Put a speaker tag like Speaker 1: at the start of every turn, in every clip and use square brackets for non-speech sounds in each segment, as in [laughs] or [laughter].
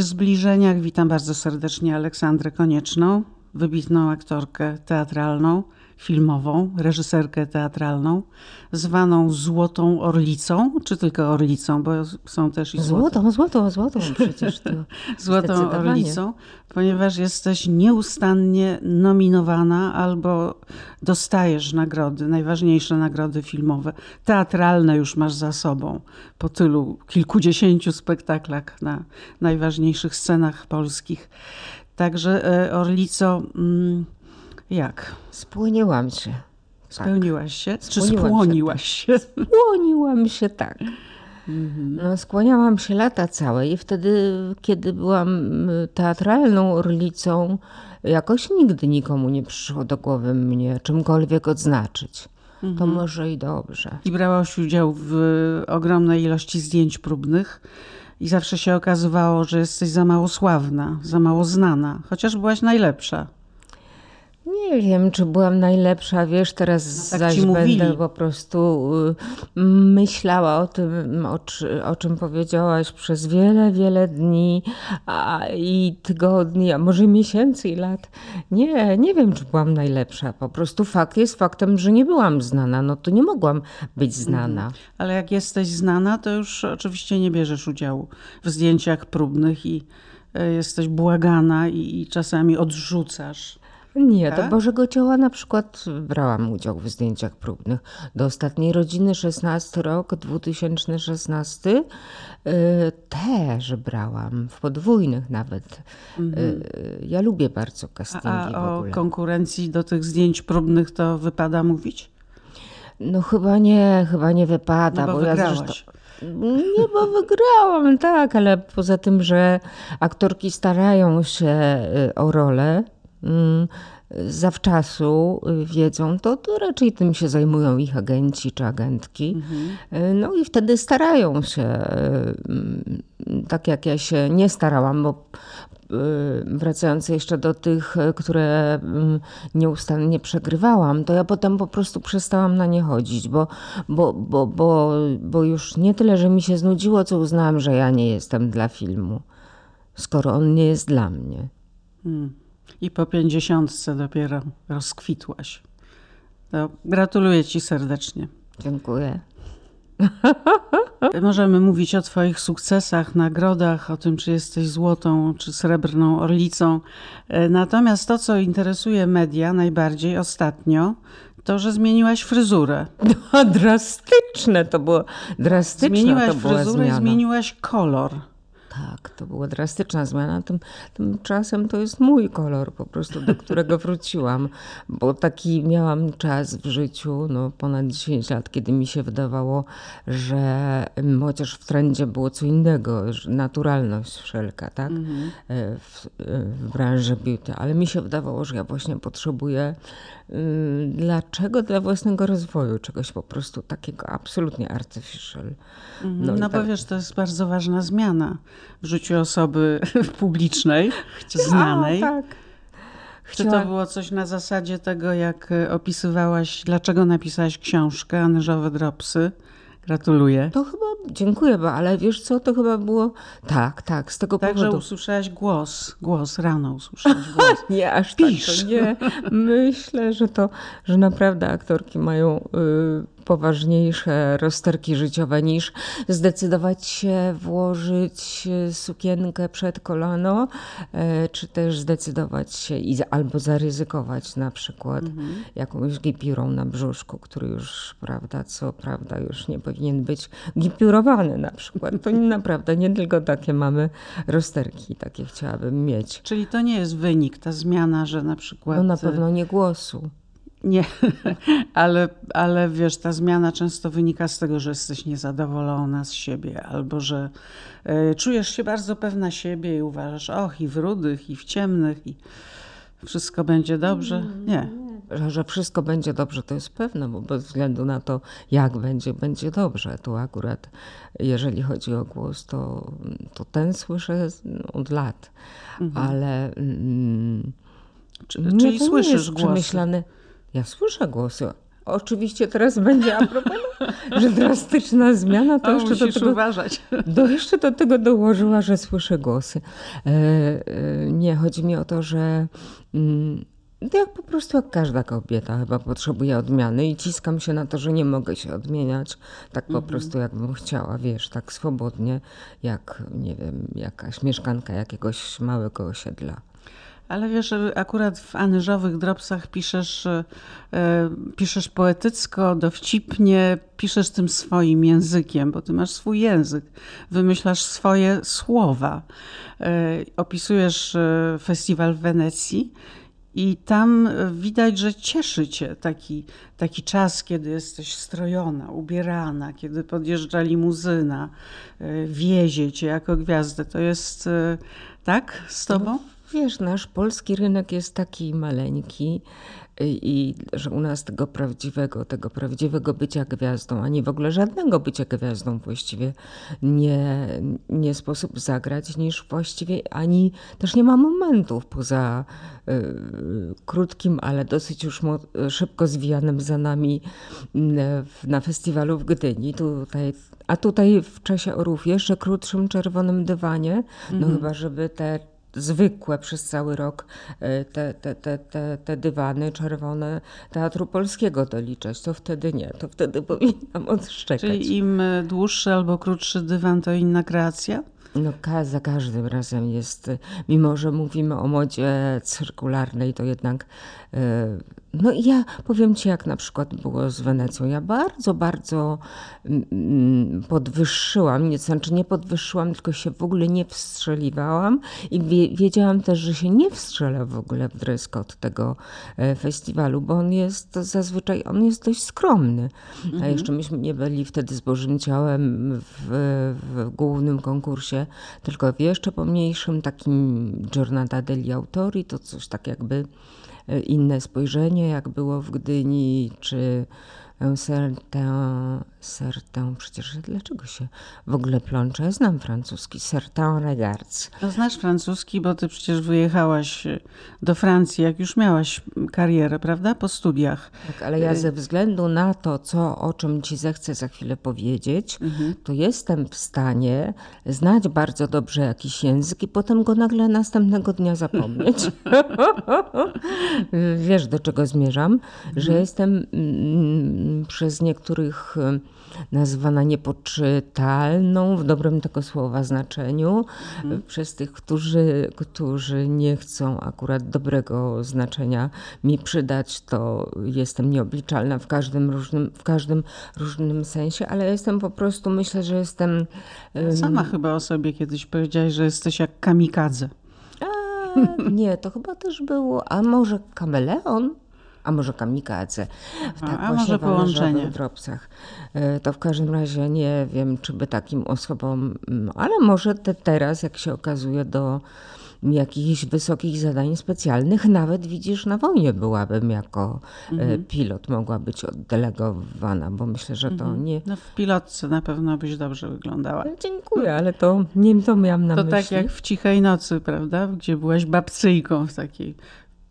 Speaker 1: W zbliżeniach witam bardzo serdecznie Aleksandrę Konieczną, wybitną aktorkę teatralną, filmową, reżyserkę teatralną, zwaną Złotą Orlicą, czy tylko Orlicą, bo są też i złote.
Speaker 2: Złotą, złotą, złotą przecież to [laughs]
Speaker 1: Złotą Orlicą, ponieważ jesteś nieustannie nominowana albo dostajesz nagrody, najważniejsze nagrody filmowe. Teatralne już masz za sobą po tylu kilkudziesięciu spektaklach na najważniejszych scenach polskich. Także e, Orlico, mm, jak?
Speaker 2: Spłoniłam się.
Speaker 1: Spełniłaś się? Czy
Speaker 2: Spłoniłam się,
Speaker 1: spłoniłaś się?
Speaker 2: Skłoniłam się tak. No, skłaniałam się lata całe i wtedy, kiedy byłam y, teatralną orlicą, jakoś nigdy nikomu nie przyszło do głowy mnie czymkolwiek odznaczyć. To może i dobrze.
Speaker 1: I brałaś udział w ogromnej ilości zdjęć próbnych i zawsze się okazywało, że jesteś za mało sławna, za mało znana, chociaż byłaś najlepsza.
Speaker 2: Nie wiem, czy byłam najlepsza, wiesz, teraz
Speaker 1: tak
Speaker 2: zaś będę po prostu y, myślała o tym, o, o czym powiedziałaś przez wiele, wiele dni a, i tygodni, a może miesięcy i lat. Nie, nie wiem, czy byłam najlepsza. Po prostu fakt jest faktem, że nie byłam znana. No to nie mogłam być znana.
Speaker 1: Ale jak jesteś znana, to już oczywiście nie bierzesz udziału w zdjęciach próbnych i e, jesteś błagana i, i czasami odrzucasz.
Speaker 2: Nie,
Speaker 1: Tak?
Speaker 2: do Bożego Ciała na przykład brałam udział w zdjęciach próbnych. Do ostatniej rodziny 16 rok, 2016 y, też brałam, w podwójnych nawet. Y, ja lubię bardzo castingi
Speaker 1: A
Speaker 2: w
Speaker 1: o konkurencji do tych zdjęć próbnych to wypada mówić?
Speaker 2: No chyba nie, chyba nie wypada,
Speaker 1: No bo
Speaker 2: bo ja zresztą... Nie, bo wygrałam, tak, ale poza tym, że aktorki starają się y, o rolę, zawczasu y, wiedzą, to, to raczej tym się zajmują ich agenci czy agentki. Y, No i wtedy starają się, y, mm, tak jak ja się nie starałam, bo wracając jeszcze do tych, które mm, nieustannie przegrywałam, to ja potem po prostu przestałam na nie chodzić, bo, bo, bo, bo, bo już nie tyle, że mi się znudziło, co uznałam, że ja nie jestem dla filmu, skoro on nie jest dla mnie.
Speaker 1: I po pięćdziesiątce dopiero rozkwitłaś. To gratuluję ci serdecznie.
Speaker 2: Dziękuję. [laughs]
Speaker 1: Możemy mówić o Twoich sukcesach, nagrodach, o tym, czy jesteś złotą czy srebrną orlicą. E, Natomiast to, co interesuje media najbardziej ostatnio, to, że zmieniłaś fryzurę.
Speaker 2: No, [laughs] drastyczne to było. Drastyczna
Speaker 1: Zmieniłaś
Speaker 2: to była
Speaker 1: fryzurę i zmieniłaś kolor.
Speaker 2: Tak, to była drastyczna zmiana. Tym, tymczasem to jest mój kolor po prostu, do którego [laughs] wróciłam, bo taki miałam czas w życiu, no ponad 10 lat, kiedy mi się wydawało, że mm, chociaż w trendzie było co innego, że naturalność wszelka, tak, E, w, e, w branży beauty, ale mi się wydawało, że ja właśnie potrzebuję dlaczego? Dla własnego rozwoju, czegoś po prostu takiego absolutnie artificial.
Speaker 1: No,
Speaker 2: i
Speaker 1: bo
Speaker 2: tak-
Speaker 1: wiesz, to jest bardzo ważna zmiana w życiu osoby [laughs] publicznej, znanej.
Speaker 2: Tak.
Speaker 1: Czy to było coś na zasadzie tego, jak opisywałaś, dlaczego napisałaś książkę Anyżowe Dropsy? Gratuluję.
Speaker 2: To chyba, dziękuję, bo, ale wiesz co, to chyba było, tak, tak, z tego
Speaker 1: Także
Speaker 2: powodu.
Speaker 1: usłyszałaś głos, głos, rano usłyszałaś głos. [laughs]
Speaker 2: Nie, aż
Speaker 1: Pisz.
Speaker 2: tak to nie. Myślę, że to, że naprawdę aktorki mają y, poważniejsze rozterki życiowe niż zdecydować się włożyć y, sukienkę przed kolano, y, czy też zdecydować się i, albo zaryzykować na przykład jakąś gipiurą na brzuszku, który już, prawda, co prawda już nie powinien być gipiurowany na przykład. To [laughs] naprawdę nie tylko takie mamy rozterki, takie chciałabym mieć.
Speaker 1: Czyli to nie jest wynik, ta zmiana, że na przykład...
Speaker 2: No na
Speaker 1: e,
Speaker 2: pewno nie głosu.
Speaker 1: Nie, [laughs] ale, ale wiesz, ta zmiana często wynika z tego, że jesteś niezadowolona z siebie, albo że e, czujesz się bardzo pewna siebie i uważasz, och, i w rudych, i w ciemnych, i wszystko będzie dobrze. Nie.
Speaker 2: Że, że wszystko będzie dobrze, to jest pewne, bo bez względu na to, jak będzie, będzie dobrze. Tu akurat, jeżeli chodzi o głos, to, to ten słyszę od lat, ale mm,
Speaker 1: czyli
Speaker 2: nie
Speaker 1: słyszysz głosy.
Speaker 2: przemyślany. Ja słyszę głosy. oczywiście teraz będzie a propos, że drastyczna zmiana, to
Speaker 1: o,
Speaker 2: jeszcze do tego,
Speaker 1: uważać.
Speaker 2: Do, jeszcze do tego dołożyła, że słyszę głosy. E, e, nie, chodzi mi o to, że mm, to jak po prostu jak każda kobieta chyba potrzebuje odmiany i ciskam się na to, że nie mogę się odmieniać tak po mhm. prostu jakbym chciała, wiesz, tak swobodnie, jak nie wiem, jakaś mieszkanka jakiegoś małego osiedla.
Speaker 1: Ale wiesz, akurat w anyżowych dropsach piszesz, e, piszesz poetycko, dowcipnie, piszesz tym swoim językiem, bo ty masz swój język, wymyślasz swoje słowa. E, opisujesz e, festiwal w Wenecji i tam widać, że cieszy cię taki, taki czas, kiedy jesteś strojona, ubierana, kiedy podjeżdża limuzyna, wiezie cię jako gwiazdę. To jest tak z tobą?
Speaker 2: Wiesz, nasz polski rynek jest taki maleńki y, i że u nas tego prawdziwego, tego prawdziwego bycia gwiazdą, ani w ogóle żadnego bycia gwiazdą właściwie nie, nie sposób zagrać, niż właściwie ani też nie ma momentów poza y, krótkim, ale dosyć już szybko zwijanym za nami y, na festiwalu w Gdyni. Tutaj, a tutaj w czasie Orów jeszcze krótszym czerwonym dywanie, no mm -hmm. chyba żeby te zwykłe przez cały rok e, te, te, te, te, te dywany czerwone Teatru Polskiego doliczać, to wtedy nie, to wtedy [laughs] powinnam odszczekać.
Speaker 1: Czyli im dłuższy albo krótszy dywan, to inna kreacja?
Speaker 2: No, za każdym razem jest, mimo że mówimy o modzie cyrkularnej, to jednak e, no i ja powiem Ci, jak na przykład było z Wenecją. Ja bardzo, bardzo mm, mm, podwyższyłam, nie, znaczy nie podwyższyłam, tylko się w ogóle nie wstrzeliwałam i wiedziałam też, że się nie wstrzelę w ogóle w dress code tego e, festiwalu, bo on jest zazwyczaj, on jest dość skromny. Mhm. A jeszcze myśmy nie byli wtedy z Bożym Ciałem w, w głównym konkursie, tylko w jeszcze pomniejszym takim Giornata degli Autori, to coś tak jakby inne spojrzenie, jak było w Gdyni, czy certain, certain, przecież dlaczego się w ogóle plączę? Ja znam francuski, certain regards.
Speaker 1: No znasz francuski, bo ty przecież wyjechałaś do Francji, jak już miałaś karierę, prawda? Po studiach.
Speaker 2: Tak, ale ja ze względu na to, co, o czym ci zechcę za chwilę powiedzieć, mhm. to jestem w stanie znać bardzo dobrze jakiś język i potem go nagle następnego dnia zapomnieć. [laughs] Wiesz, do czego zmierzam? Mhm. Że jestem mm, przez niektórych e, nazywana niepoczytalną w dobrym tego słowa znaczeniu, mhm. przez tych, którzy, którzy nie chcą akurat dobrego znaczenia mi przydać, to jestem nieobliczalna w każdym różnym, w każdym różnym sensie, ale jestem po prostu, myślę, że jestem...
Speaker 1: Sama chyba o sobie kiedyś powiedziałaś, że jesteś jak kamikadze.
Speaker 2: A, nie, to chyba też było, a może kameleon? A może kamikadze.
Speaker 1: W tak a może połączenie.
Speaker 2: dropsach. E, to w każdym razie nie wiem, czy by takim osobom, mm, ale może te teraz, jak się okazuje, do jakichś wysokich zadań specjalnych, nawet widzisz, na wojnie byłabym jako e, mhm. pilot, mogła być oddelegowana, bo myślę, że to mhm. nie...
Speaker 1: No w pilotce na pewno byś dobrze wyglądała.
Speaker 2: No, dziękuję, ale to nie to miałam na
Speaker 1: to
Speaker 2: myśli.
Speaker 1: To tak jak w Cichej Nocy, prawda? Gdzie byłaś babcyjką w takiej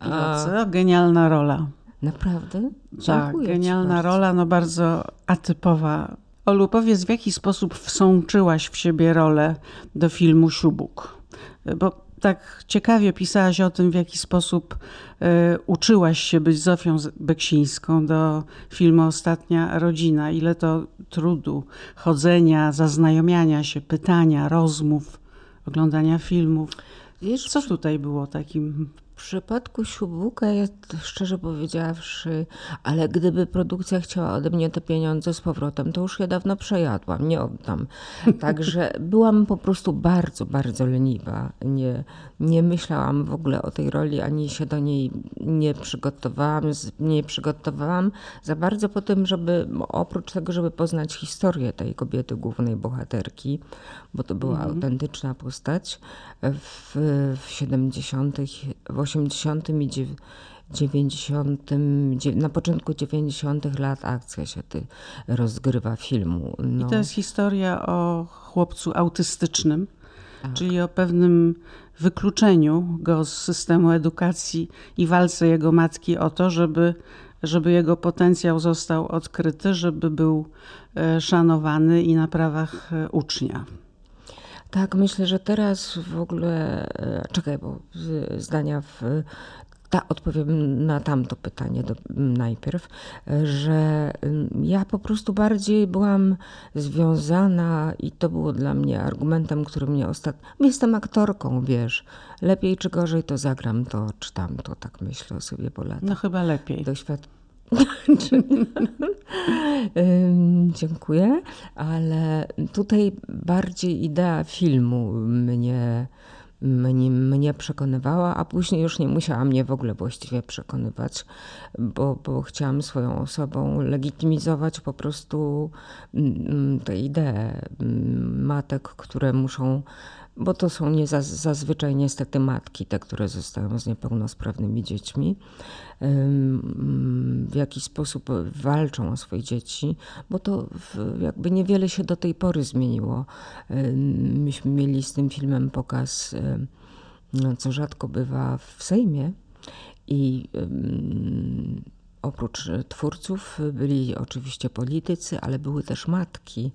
Speaker 1: pilotce. A... genialna rola.
Speaker 2: Naprawdę?
Speaker 1: Tak, genialna rola, no bardzo atypowa. Olu, powiedz, w jaki sposób wsączyłaś w siebie rolę do filmu Siubuk? Bo tak ciekawie pisałaś o tym, w jaki sposób y, uczyłaś się być Zofią Beksińską do filmu Ostatnia Rodzina. Ile to trudu, chodzenia, zaznajomiania się, pytania, rozmów, oglądania filmów. Wiesz, Co tutaj było takim
Speaker 2: w przypadku Siubuka jest szczerze powiedziawszy, ale gdyby produkcja chciała ode mnie te pieniądze z powrotem, to już je dawno przejadłam, nie oddam. Także byłam po prostu bardzo, bardzo leniwa. Nie, nie myślałam w ogóle o tej roli, ani się do niej nie przygotowałam, nie przygotowałam za bardzo po tym, żeby oprócz tego, żeby poznać historię tej kobiety, głównej bohaterki, bo to była mhm. autentyczna postać w, w 70., w 80. i 90, na początku 90. lat akcja się ty rozgrywa filmu.
Speaker 1: No. I to jest historia o chłopcu autystycznym, tak. czyli o pewnym wykluczeniu go z systemu edukacji i walce jego matki o to, żeby żeby jego potencjał został odkryty, żeby był e, szanowany i na prawach e, ucznia.
Speaker 2: Tak, myślę, że teraz w ogóle, e, czekaj, bo zdania w ta, odpowiem na tamto pytanie do, najpierw, że ja po prostu bardziej byłam związana i to było dla mnie argumentem, który mnie ostatnio. Jestem aktorką, wiesz. Lepiej czy gorzej to zagram to czy tamto, tak myślę o sobie po latach.
Speaker 1: No chyba lepiej.
Speaker 2: Doświad... [laughs] Dziękuję, ale tutaj bardziej idea filmu mnie mnie, mnie przekonywała, a później już nie musiała mnie w ogóle właściwie przekonywać, bo, bo chciałam swoją osobą legitymizować po prostu mm, tę ideę mm, matek, które muszą bo to są nie zazwyczaj niestety matki, te, które zostają z niepełnosprawnymi dziećmi, w jaki sposób walczą o swoje dzieci, bo to jakby niewiele się do tej pory zmieniło. Myśmy mieli z tym filmem pokaz, co rzadko bywa w Sejmie i Oprócz twórców byli oczywiście politycy, ale były też matki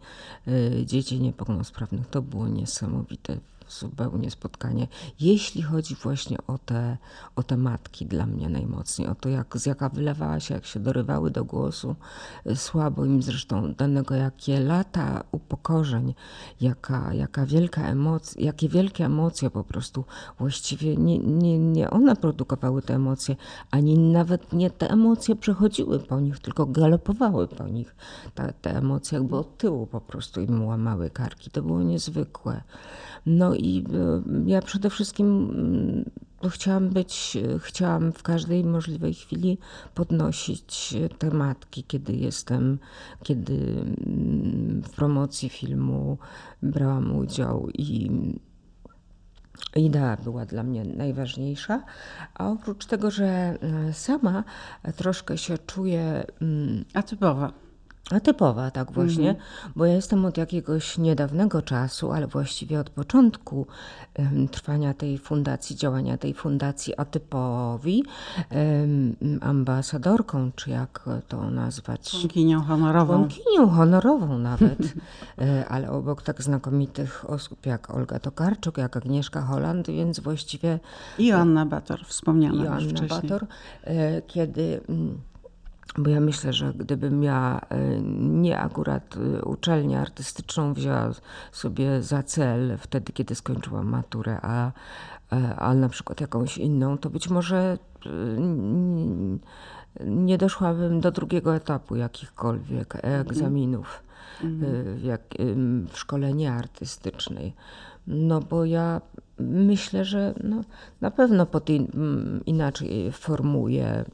Speaker 2: y, dzieci niepełnosprawnych. To było niesamowite zupełnie spotkanie, jeśli chodzi właśnie o te, o te matki dla mnie najmocniej, o to jak, z jaka wylewała się, jak się dorywały do głosu, słabo im zresztą danego, jakie lata upokorzeń, jaka, jaka wielka emocja, jakie wielkie emocje po prostu właściwie nie, nie, nie one produkowały te emocje, ani nawet nie te emocje przechodziły po nich, tylko galopowały po nich. te te emocje jakby od tyłu po prostu im łamały karki. To było niezwykłe. No i e, ja przede wszystkim mm, chciałam być, chciałam w każdej możliwej chwili podnosić tematki, kiedy jestem, kiedy mm, w promocji filmu brałam udział i idea była dla mnie najważniejsza, a oprócz tego, że e, sama troszkę się czuję
Speaker 1: mm, atypowa
Speaker 2: a typowa, tak właśnie, mhm. bo ja jestem od jakiegoś niedawnego czasu, ale właściwie od początku um, trwania tej fundacji, działania tej fundacji atypowi, um, ambasadorką, czy jak to nazwać?
Speaker 1: Członkinią honorową.
Speaker 2: Członkinią honorową nawet, [laughs] e, ale obok tak znakomitych osób jak Olga Tokarczuk, jak Agnieszka Holland, więc właściwie...
Speaker 1: I Joanna Bator, wspomniana
Speaker 2: Joanna
Speaker 1: już wcześniej.
Speaker 2: Bator, e, kiedy mm, bo ja myślę, że gdybym ja e, nie akurat e, uczelnię artystyczną wzięła sobie za cel wtedy, kiedy skończyłam maturę, a, e, a na przykład jakąś inną, to być może nie doszłabym do drugiego etapu jakichkolwiek egzaminów mhm. jak, w szkole nieartystycznej. No bo ja myślę, że no, na pewno po inaczej formuję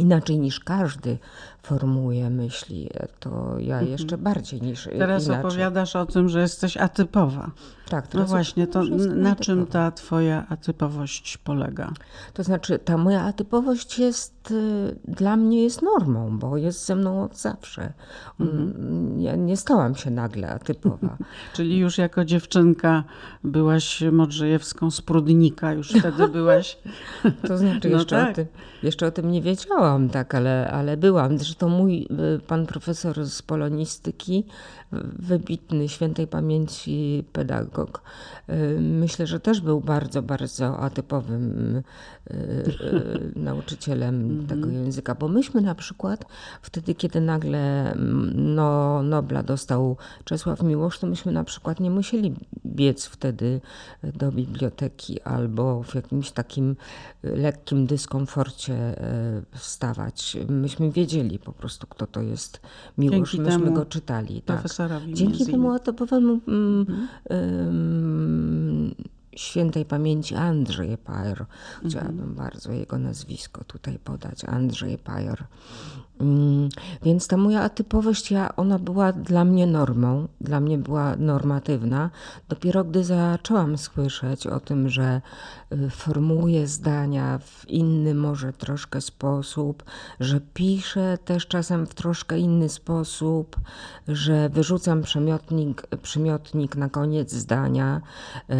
Speaker 2: inaczej niż każdy formułuje myśli, to ja mhm. jeszcze bardziej niż
Speaker 1: Teraz
Speaker 2: inaczej.
Speaker 1: opowiadasz o tym, że jesteś atypowa.
Speaker 2: Tak,
Speaker 1: no właśnie, to na czym ta twoja atypowość polega?
Speaker 2: To znaczy, ta moja atypowość jest y, dla mnie jest normą, bo jest ze mną od zawsze. Mhm. Ja nie stałam się nagle atypowa. [laughs]
Speaker 1: Czyli już jako dziewczynka byłaś Modrzejewską z Prudnika, już [laughs] wtedy byłaś.
Speaker 2: to znaczy, no jeszcze, tak. o tym, jeszcze o tym nie wiedziałam, tak, ale, ale byłam. Zresztą mój y, pan profesor z polonistyki wybitny świętej pamięci pedagog. Y, myślę, że też był bardzo, bardzo atypowym y, y, nauczycielem mhm. tego języka, bo myśmy na przykład wtedy, kiedy nagle mm, no, Nobla dostał Czesław Miłosz, to myśmy na przykład nie musieli biec wtedy do biblioteki albo w jakimś takim lekkim dyskomforcie wstawać. Myśmy wiedzieli po prostu, kto to jest Miłosz. Dzięki myśmy go czytali. Tak. Dzięki temu etapowemu mm, mm, świętej pamięci Andrzej Pajer. Chciałabym mhm. bardzo jego nazwisko tutaj podać. Andrzej Pajer. Mm, więc ta moja atypowość, ja, ona była dla mnie normą, dla mnie była normatywna. Dopiero gdy zaczęłam słyszeć o tym, że y, formułuję zdania w inny może troszkę sposób, że piszę też czasem w troszkę inny sposób, że wyrzucam przymiotnik, przymiotnik na koniec zdania y,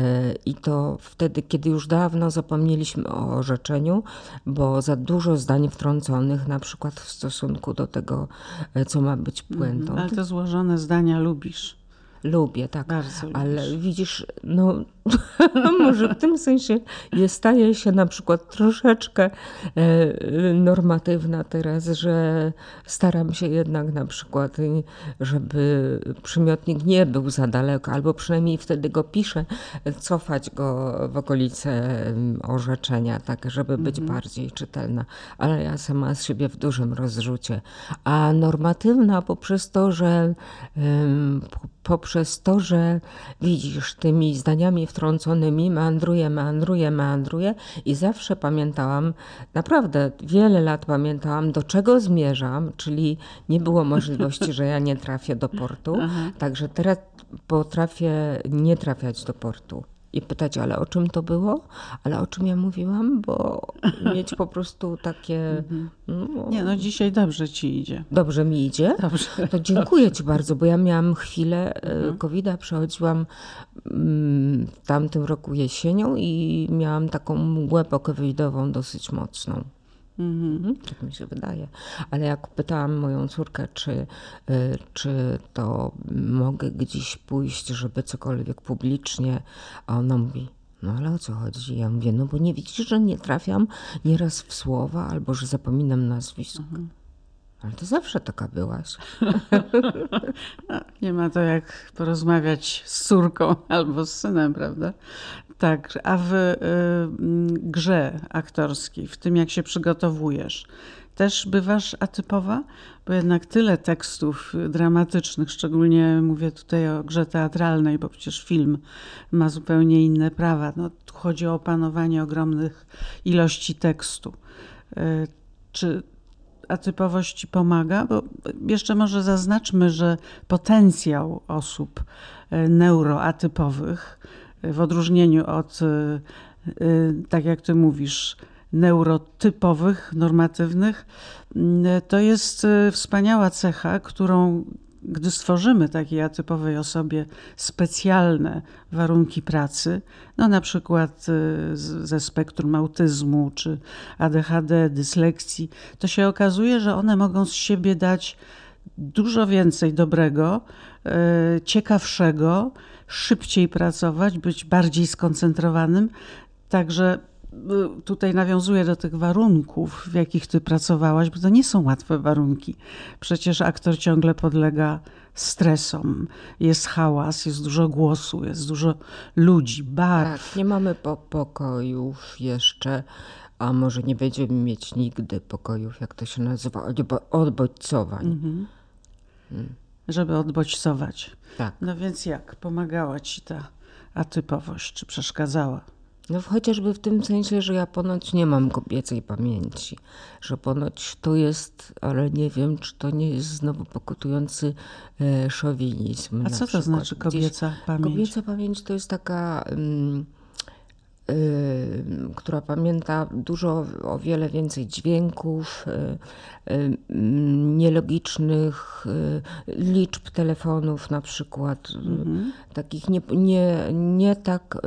Speaker 2: i to wtedy, kiedy już dawno zapomnieliśmy o orzeczeniu, bo za dużo zdań wtrąconych, na przykład w stosunku stosunku do tego, e, co ma być puentą.
Speaker 1: Ale te złożone zdania lubisz.
Speaker 2: Lubię, tak.
Speaker 1: Bardzo
Speaker 2: ale lubisz. widzisz, no [laughs] może w tym sensie jest, staje się na przykład troszeczkę e, normatywna teraz, że staram się jednak na przykład, żeby przymiotnik nie był za daleko, albo przynajmniej wtedy go piszę, cofać go w okolice orzeczenia, tak, żeby być mhm. bardziej czytelna. Ale ja sama z siebie w dużym rozrzucie. A normatywna poprzez to, że poprzez to, że widzisz tymi zdaniami wtrąconymi meandruję, meandruję, meandruję i zawsze pamiętałam, naprawdę wiele lat pamiętałam, do czego zmierzam, czyli nie było możliwości, że ja nie trafię do portu. [laughs] Także teraz potrafię nie trafiać do portu i pytać, ale o czym to było? Ale o czym ja mówiłam? Bo [laughs] mieć po prostu takie. Mhm.
Speaker 1: No, nie, no dzisiaj dobrze ci idzie.
Speaker 2: Dobrze mi idzie?
Speaker 1: Dobrze.
Speaker 2: To dziękuję dobrze. ci bardzo, bo ja miałam chwilę e, mhm. COVID-a, przechodziłam mm, w tamtym roku jesienią i miałam taką mgłę pokovidową dosyć mocną. Mhm. Tak mi się wydaje. Ale jak pytałam moją córkę, czy, y, czy to mogę gdzieś pójść, żeby cokolwiek publicznie, a ona mówi, no ale o co chodzi? Ja mówię, no bo nie widzisz, że nie trafiam nieraz w słowa albo że zapominam nazwisk. Mhm. Ale to zawsze taka byłaś. [laughs]
Speaker 1: Nie ma to jak porozmawiać z córką [laughs] albo z synem, prawda? Tak, a w y, grze aktorskiej, w tym jak się przygotowujesz, też bywasz atypowa? Bo jednak tyle tekstów dramatycznych, szczególnie mówię tutaj o grze teatralnej, bo przecież film ma zupełnie inne prawa. No, tu chodzi o opanowanie ogromnych ilości tekstu. Y, czy atypowość pomaga? Bo jeszcze może zaznaczmy, że potencjał osób y, neuroatypowych w odróżnieniu od, y, tak jak ty mówisz, neurotypowych, normatywnych, y, to jest wspaniała cecha, którą gdy stworzymy takiej atypowej osobie specjalne warunki pracy, no na przykład ze spektrum autyzmu czy ADHD, dyslekcji, to się okazuje, że one mogą z siebie dać dużo więcej dobrego, ciekawszego, szybciej pracować, być bardziej skoncentrowanym. Także y, tutaj nawiązuję do tych warunków, w jakich ty pracowałaś, bo to nie są łatwe warunki. Przecież aktor ciągle podlega stresom, jest hałas, jest dużo głosu, jest dużo ludzi, barw.
Speaker 2: Tak, nie mamy po pokojów jeszcze, a może nie będziemy mieć nigdy pokojów, jak to się nazywa, odbodźcowań. Mhm.
Speaker 1: Hmm żeby odbodźcować.
Speaker 2: Tak.
Speaker 1: No więc jak? Pomagała ci ta atypowość, czy przeszkadzała?
Speaker 2: No chociażby w tym sensie, że ja ponoć nie mam kobiecej pamięci, że ponoć to jest, ale nie wiem, czy to nie jest znowu pokutujący e, szowinizm.
Speaker 1: A co to znaczy kobieca Gdzieś, pamięć?
Speaker 2: Kobieca pamięć to jest taka... Um, która pamięta dużo, o wiele więcej dźwięków, y, y, nielogicznych y, liczb telefonów na przykład, mhm. takich nie, nie, nie tak,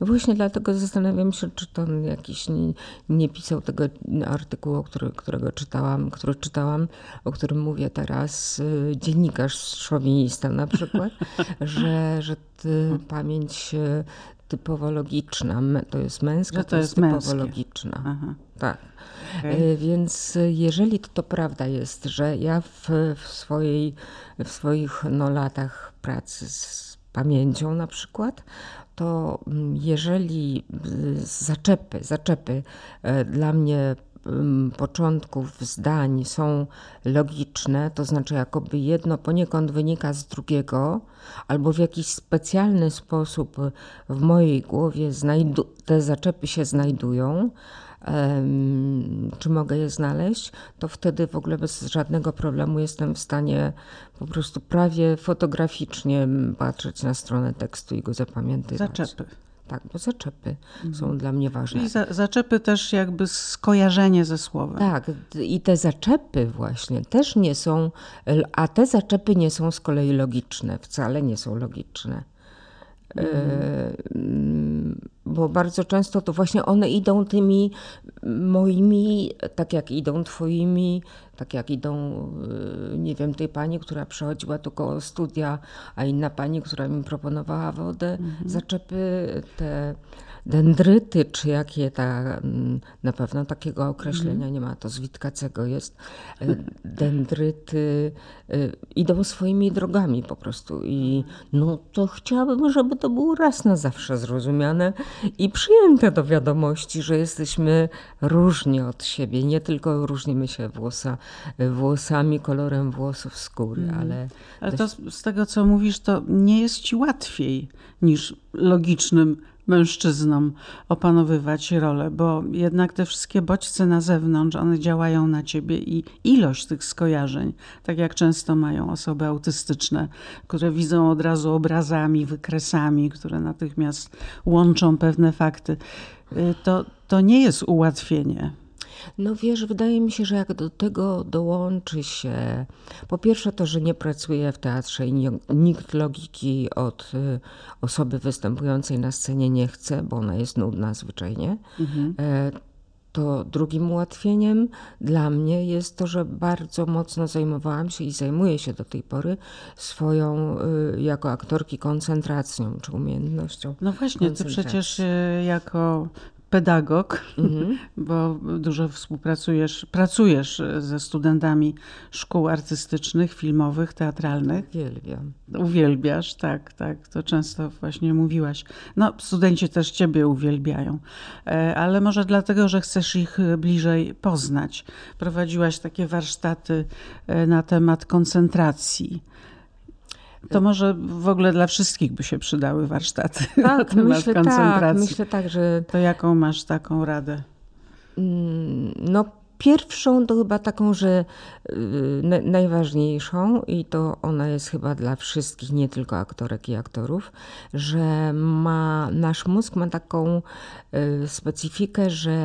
Speaker 2: no właśnie dlatego zastanawiam się, czy to jakiś nie, nie pisał tego artykułu, który, którego czytałam, który czytałam, o którym mówię teraz, dziennikarz szowinista na przykład, [laughs] że, że pamięć typowo logiczna. To jest męska, to, to, jest, typowo męskie. logiczna. Aha. Tak. Okay. Więc jeżeli to, to prawda jest, że ja w, w, swojej, w swoich no, latach pracy z pamięcią na przykład, to mm, jeżeli zaczepy, zaczepy e, dla mnie początków zdań są logiczne, to znaczy jakoby jedno poniekąd wynika z drugiego, albo w jakiś specjalny sposób w mojej głowie te zaczepy się znajdują, czy mogę je znaleźć, to wtedy w ogóle bez żadnego problemu jestem w stanie po prostu prawie fotograficznie patrzeć na stronę tekstu i go zapamiętywać.
Speaker 1: Zaczepy.
Speaker 2: Tak, bo zaczepy mhm. są dla mnie ważne.
Speaker 1: I za, zaczepy też jakby skojarzenie ze słowem.
Speaker 2: Tak, i te zaczepy właśnie też nie są, a te zaczepy nie są z kolei logiczne, wcale nie są logiczne. Mhm. Bo bardzo często to właśnie one idą tymi moimi, tak jak idą twoimi, tak jak idą, y, nie wiem, tej pani, która przychodziła tu koło studia, a inna pani, która mi proponowała wodę, mhm. zaczepy te dendryty, czy jakie ta, mm, na pewno takiego określenia mhm. nie ma, to z Witkacego jest, e, dendryty e, idą swoimi drogami po prostu i no to chciałabym, żeby to było raz na zawsze zrozumiane i przyjęte do wiadomości, że jesteśmy różni od siebie, nie tylko różnimy się włosa, włosami, kolorem włosów, skóry, mhm. ale...
Speaker 1: Ale to z tego, co mówisz, to nie jest ci łatwiej niż logicznym mężczyznom opanowywać rolę, bo jednak te wszystkie bodźce na zewnątrz, one działają na ciebie i ilość tych skojarzeń, tak jak często mają osoby autystyczne, które widzą od razu obrazami, wykresami, które natychmiast łączą pewne fakty, y, to, to nie jest ułatwienie.
Speaker 2: No wiesz, wydaje mi się, że jak do tego dołączy się, po pierwsze to, że nie pracuje w teatrze i nikt logiki od y, osoby występującej na scenie nie chce, bo ona jest nudna zwyczajnie. Mhm. E, to drugim ułatwieniem dla mnie jest to, że bardzo mocno zajmowałam się i zajmuję się do tej pory swoją y, jako aktorki koncentracją czy umiejętnością.
Speaker 1: No właśnie, ty przecież y, jako pedagog, mhm. [laughs] bo dużo współpracujesz, pracujesz ze studentami szkół artystycznych, filmowych, teatralnych.
Speaker 2: Uwielbiam.
Speaker 1: Uwielbiasz, tak, tak, to często właśnie mówiłaś. No, studenci też ciebie uwielbiają, e, ale może dlatego, że chcesz ich bliżej poznać. Prowadziłaś takie warsztaty e, na temat koncentracji to może w ogóle dla wszystkich by się przydały warsztaty tak, [laughs] na myślę, tak, koncentracji. Tak,
Speaker 2: myślę tak, że...
Speaker 1: To jaką masz taką radę?
Speaker 2: Mm, no Pierwszą to chyba taką, że y, najważniejszą, i to ona jest chyba dla wszystkich, nie tylko aktorek i aktorów, że ma, nasz mózg ma taką y, specyfikę, że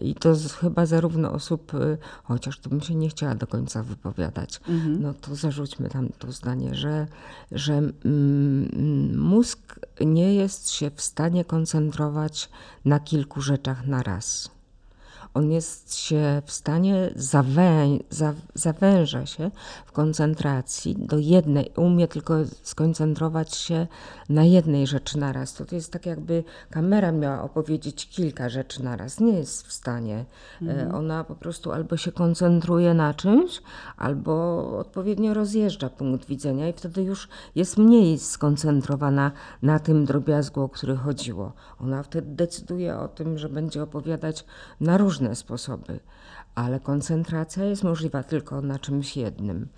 Speaker 2: i to chyba zarówno osób, y, chociaż tu bym się nie chciała do końca wypowiadać, mhm. no to zarzućmy tam to zdanie, że, że mm, mózg nie jest się w stanie koncentrować na kilku rzeczach na raz on jest się w stanie zawę, za, zawęża się w koncentracji do jednej, umie tylko skoncentrować się na jednej rzeczy naraz. To, to jest tak jakby kamera miała opowiedzieć kilka rzeczy naraz. Nie jest w stanie. E, mhm. Ona po prostu albo się koncentruje na czymś, albo odpowiednio rozjeżdża punkt widzenia i wtedy już jest mniej skoncentrowana na tym drobiazgu, o który chodziło. Ona wtedy decyduje o tym, że będzie opowiadać na różne różne sposoby, ale koncentracja jest możliwa tylko na czymś jednym.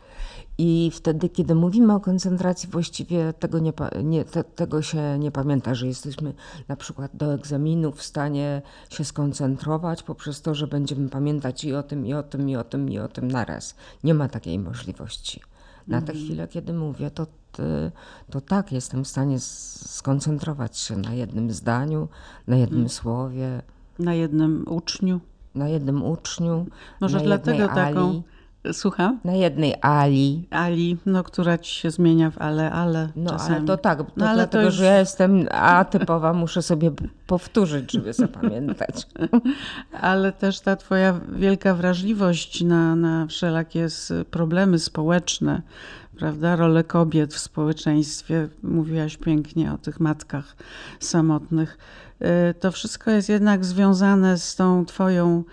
Speaker 2: I wtedy, kiedy mówimy o koncentracji, właściwie tego, nie, nie, te, tego się nie pamięta, że jesteśmy na przykład do egzaminu w stanie się skoncentrować poprzez to, że będziemy pamiętać i o tym, i o tym, i o tym, i o tym naraz. Nie ma takiej możliwości. Na tę mhm. chwilę, kiedy mówię, to, to tak, jestem w stanie skoncentrować się na jednym zdaniu, na jednym hmm. słowie.
Speaker 1: Na jednym uczniu
Speaker 2: na jednym uczniu.
Speaker 1: Może dlatego taką. Ali, Słucham?
Speaker 2: Na jednej Ali.
Speaker 1: Ali, no, która ci się zmienia w ale, ale.
Speaker 2: No,
Speaker 1: czasami.
Speaker 2: ale to tak, to no, ale dlatego, to już... że ja jestem atypowa, muszę sobie powtórzyć, żeby zapamiętać. [laughs]
Speaker 1: ale też ta twoja wielka wrażliwość na, na wszelakie problemy społeczne, prawda, rolę kobiet w społeczeństwie. Mówiłaś pięknie o tych matkach samotnych Y, to wszystko jest jednak związane z tą twoją,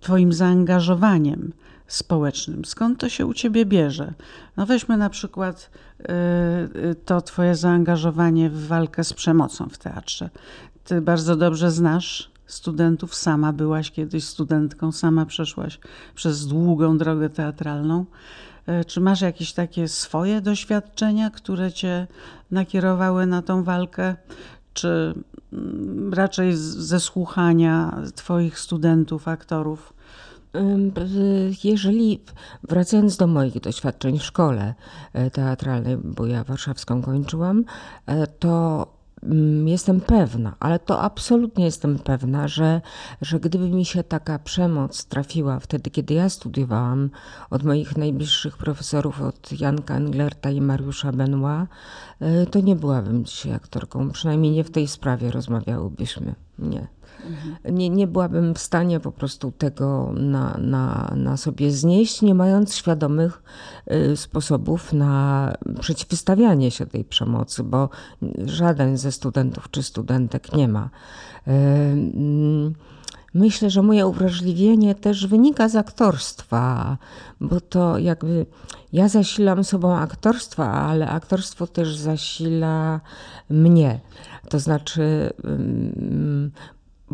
Speaker 1: twoim zaangażowaniem społecznym. Skąd to się u ciebie bierze? No weźmy na przykład y, to twoje zaangażowanie w walkę z przemocą w teatrze. Ty bardzo dobrze znasz studentów, sama byłaś kiedyś studentką, sama przeszłaś przez długą drogę teatralną. Czy masz jakieś takie swoje doświadczenia, które cię nakierowały na tą walkę? Czy mm, raczej ze słuchania Twoich studentów, aktorów?
Speaker 2: Jeżeli, wracając do moich doświadczeń w szkole e, teatralnej, bo ja warszawską kończyłam, e, to jestem pewna, ale to absolutnie jestem pewna, że, że gdyby mi się taka przemoc trafiła wtedy, kiedy ja studiowałam, od moich najbliższych profesorów, od Janka Englerta i Mariusza Benoit, e, to nie byłabym dzisiaj aktorką. Przynajmniej nie w tej sprawie rozmawiałybyśmy. Nie. Nie, nie byłabym w stanie po prostu tego na, na, na sobie znieść, nie mając świadomych y, sposobów na przeciwstawianie się tej przemocy, bo żaden ze studentów czy studentek nie ma. Y, mm, myślę, że moje uwrażliwienie też wynika z aktorstwa, bo to jakby ja zasilam sobą aktorstwa, ale aktorstwo też zasila mnie. To znaczy,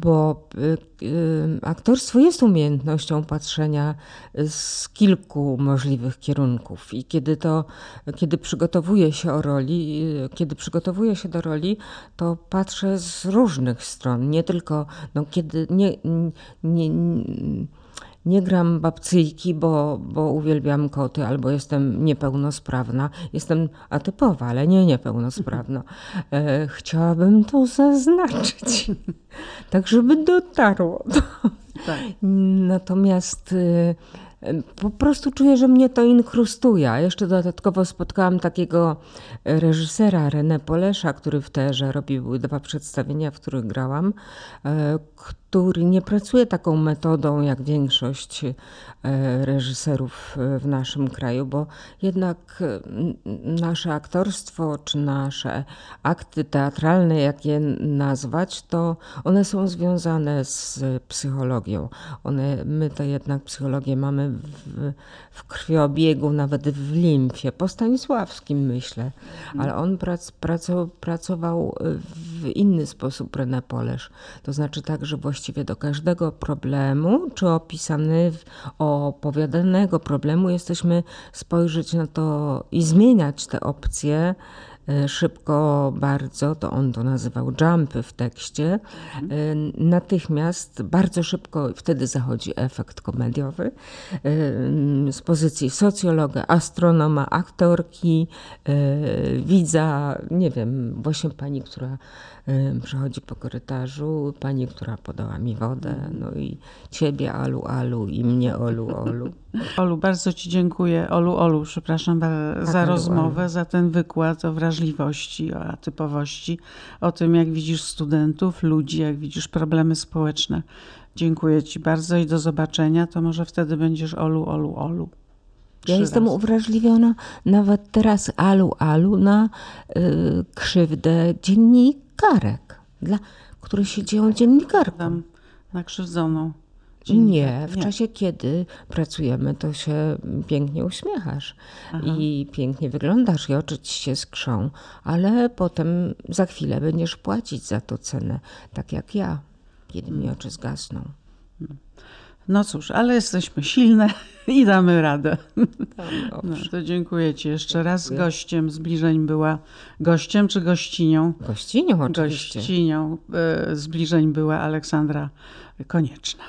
Speaker 2: bo y, y, aktorstwo jest umiejętnością patrzenia z kilku możliwych kierunków. I kiedy to, kiedy przygotowuję się o roli, y, kiedy przygotowuję się do roli, to patrzę z różnych stron, nie tylko, no kiedy nie, nie, nie nie gram babcyjki, bo, bo uwielbiam koty albo jestem niepełnosprawna. Jestem atypowa, ale nie niepełnosprawna. E, chciałabym to zaznaczyć, [laughs] tak żeby dotarło. Tak. Natomiast e, po prostu czuję, że mnie to inkrustuje. Jeszcze dodatkowo spotkałam takiego reżysera René Polesza, który w Terze robił dwa przedstawienia, w których grałam, e, który nie pracuje taką metodą jak większość e, reżyserów e, w naszym kraju, bo jednak nasze aktorstwo czy nasze akty teatralne, jak je nazwać, to one są związane z psychologią. One, my to jednak psychologię mamy w, w krwiobiegu, nawet w limfie, po Stanisławskim myślę, ale on prac, pracował, pracował w inny sposób René Polesz, to znaczy tak, że właściwie do każdego problemu, czy opisany, opowiadanego problemu, jesteśmy spojrzeć na to i zmieniać te opcje szybko bardzo, to on to nazywał jumpy w tekście. E, natychmiast bardzo szybko wtedy zachodzi efekt komediowy e, z pozycji socjologa, astronoma, aktorki, widza, nie wiem, właśnie pani, która przechodzi po korytarzu, pani, która podała mi wodę, no i ciebie Alu Alu i mnie Olu Olu. [laughs]
Speaker 1: Olu, bardzo Ci dziękuję. Olu, Olu, przepraszam za tak, rozmowę, Olu. za ten wykład o wrażliwości, o atypowości, o tym, jak widzisz studentów, ludzi, jak widzisz problemy społeczne. Dziękuję Ci bardzo i do zobaczenia. To może wtedy będziesz Olu, Olu, Olu.
Speaker 2: Ja jestem razy. uwrażliwiona nawet teraz Alu, Alu na y, krzywdę dziennikarek, dla, które się dzieją dziennikarkom.
Speaker 1: Na krzywdzoną.
Speaker 2: Nie, w nie. czasie kiedy pracujemy, to się pięknie uśmiechasz Aha. i pięknie wyglądasz i oczy ci się skrzą, ale potem za chwilę będziesz płacić za to cenę, tak jak ja, kiedy mi oczy zgasną.
Speaker 1: No cóż, ale jesteśmy silne [laughs] [laughs] i damy radę. No, no, to dziękuję Ci jeszcze raz. Gościem zbliżeń była gościem czy gościnią?
Speaker 2: Gościnią oczywiście.
Speaker 1: Gościnią e, zbliżeń była Aleksandra Konieczna.